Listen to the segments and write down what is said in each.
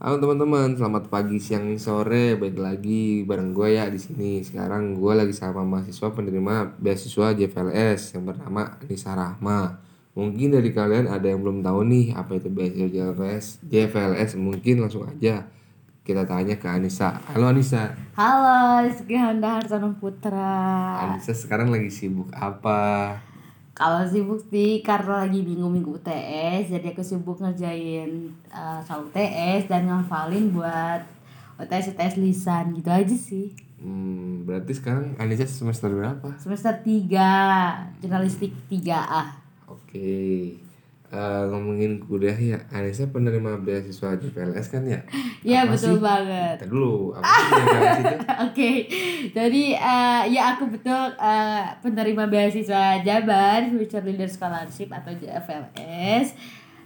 Halo teman-teman, selamat pagi, siang, sore. Baik lagi bareng gue ya di sini. Sekarang gue lagi sama mahasiswa penerima beasiswa JVLS yang bernama Anissa Rahma. Mungkin dari kalian ada yang belum tahu nih apa itu beasiswa JVLS. JVLS mungkin langsung aja kita tanya ke Anissa. Halo Anissa. Halo, Rizky Handa Hartono Putra. Anissa sekarang lagi sibuk apa? Kalau sibuk sih karena lagi minggu-minggu UTS, jadi aku sibuk ngerjain uh, soal UTS dan ngafalin buat UTS UTS lisan gitu aja sih. Hmm, berarti sekarang Anissa semester berapa? Semester 3, jurnalistik 3A. Oke. Eh, ngomongin kuliah ya, Anissa penerima beasiswa JPLS kan ya? Iya Apa betul sih? banget. Kita dulu, apa sih? Oke, jadi eh, ya aku betul eh, penerima beasiswa Jabar Future Leader Scholarship atau JFLS.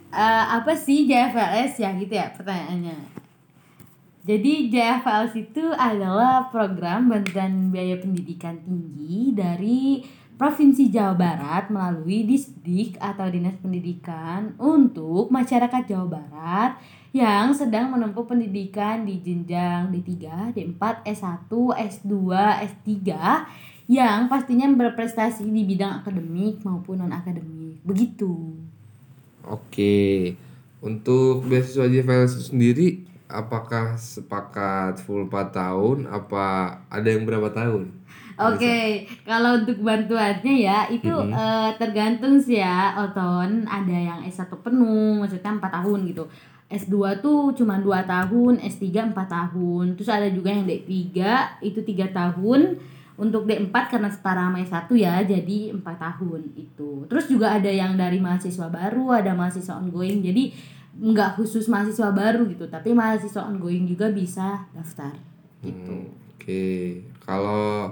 Eh, apa sih JFLS ya gitu ya pertanyaannya. Jadi JFLS itu adalah program bantuan biaya pendidikan tinggi dari Provinsi Jawa Barat melalui Disdik atau Dinas Pendidikan untuk masyarakat Jawa Barat yang sedang menempuh pendidikan di jenjang D3, D4, S1, S2, S3 yang pastinya berprestasi di bidang akademik maupun non-akademik. Begitu. Oke. Untuk beasiswa itu sendiri apakah sepakat full 4 tahun apa ada yang berapa tahun? Oke, kalau untuk bantuannya ya itu Mhm. eh, tergantung sih ya, Oton. Ada yang S1 penuh, maksudnya 4 tahun gitu. S2 tuh cuma 2 tahun, S3 4 tahun. Terus ada juga yang D3 itu 3 tahun. Untuk D4 karena setara sama S1 ya, jadi 4 tahun itu. Terus juga ada yang dari mahasiswa baru, ada mahasiswa ongoing. Jadi nggak khusus mahasiswa baru gitu, tapi mahasiswa ongoing juga bisa daftar gitu. Hmm, Oke. Kalau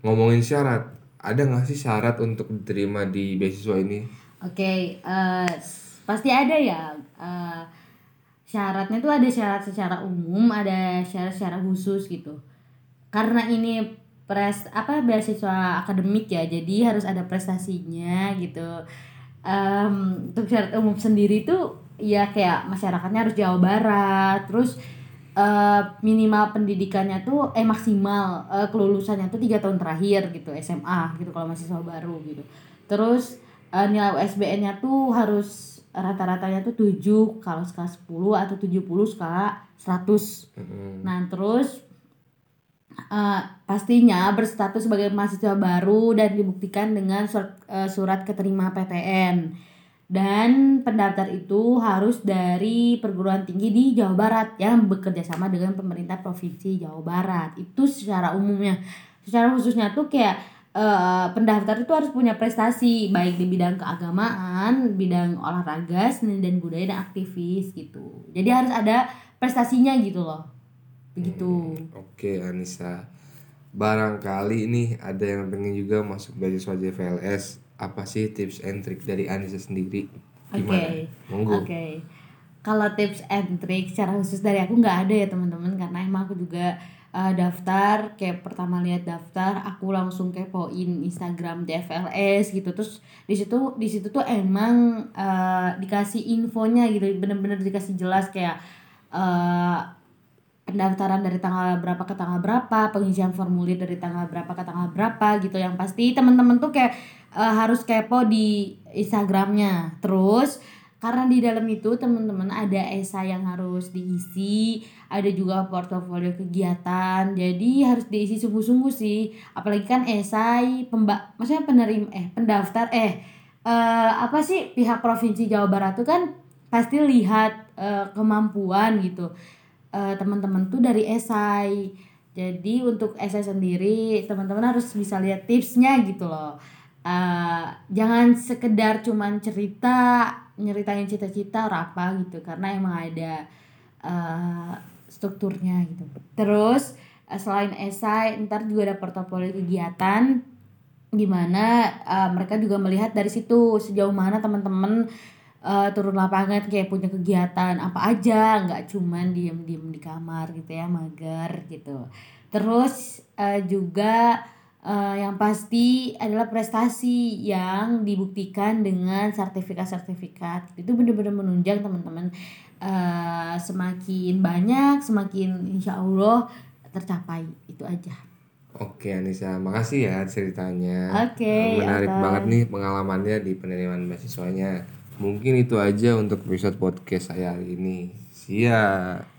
ngomongin syarat, ada nggak sih syarat untuk diterima di beasiswa ini? Oke, eh, s- pasti ada ya. eh, syaratnya tuh ada syarat secara umum, ada syarat secara khusus gitu. Karena ini pres apa beasiswa akademik ya, jadi harus ada prestasinya gitu. Em, untuk syarat umum sendiri tuh ya kayak masyarakatnya harus Jawa Barat, terus eh, minimal pendidikannya tuh eh maksimal eh, kelulusannya tuh tiga tahun terakhir gitu SMA gitu kalau mahasiswa baru gitu. Terus eh, nilai USBN-nya tuh harus rata-ratanya tuh 7 kalau skala 10 atau 70 skala 100. Hmm, Nah, terus eh, pastinya berstatus sebagai mahasiswa baru dan dibuktikan dengan surat, eh, surat keterima PTN. Dan pendaftar itu harus dari perguruan tinggi di Jawa Barat yang bekerja sama dengan pemerintah provinsi Jawa Barat. Itu secara umumnya. Secara khususnya tuh kayak eh, pendaftar itu harus punya prestasi baik di bidang keagamaan, bidang olahraga, seni dan budaya dan aktivis gitu. Jadi harus ada prestasinya gitu loh. Begitu. Oke, Anissa. Barangkali nih ada yang pengen juga masuk beasiswa JVLS. Apa sih tips and trick dari Anissa sendiri? Oke. Gimana? Monggo. Oke. Kalau tips and trick secara khusus dari aku nggak ada ya teman-teman karena emang aku juga uh, daftar kayak pertama lihat daftar aku langsung kepoin Instagram DFLS gitu terus di situ di situ tuh emang uh, dikasih infonya gitu bener-bener dikasih jelas kayak uh, pendaftaran dari tanggal berapa ke tanggal berapa, pengisian formulir dari tanggal berapa ke tanggal berapa gitu. Yang pasti teman-teman tuh kayak eh, harus kepo di Instagramnya. Terus karena di dalam itu teman-teman ada esai yang harus diisi, ada juga portofolio kegiatan. Jadi harus diisi sungguh-sungguh sih. Apalagi kan esai pemba maksudnya penerima eh pendaftar eh eh, apa sih pihak provinsi Jawa Barat tuh kan pasti lihat eh, kemampuan gitu eh, teman-teman tuh dari esai. Jadi untuk esai sendiri teman-teman harus bisa lihat tipsnya gitu loh. Eh, jangan sekedar cuman cerita nyeritain cita-cita apa gitu karena emang ada eh, strukturnya gitu. Terus eh, selain esai ntar juga ada portofolio kegiatan gimana eh, mereka juga melihat dari situ sejauh mana teman-teman uh, turun lapangan kayak punya kegiatan apa aja nggak cuman diem diem di kamar gitu ya mager gitu terus uh, juga uh, yang pasti adalah prestasi yang dibuktikan dengan sertifikat-sertifikat itu benar-benar menunjang teman-teman uh, semakin banyak semakin insya Allah tercapai itu aja. Oke Anissa, makasih ya ceritanya. Oke. Okay, Menarik atas. banget nih pengalamannya di penerimaan mahasiswanya. Mungkin itu aja untuk episode podcast saya hari ini. Siap.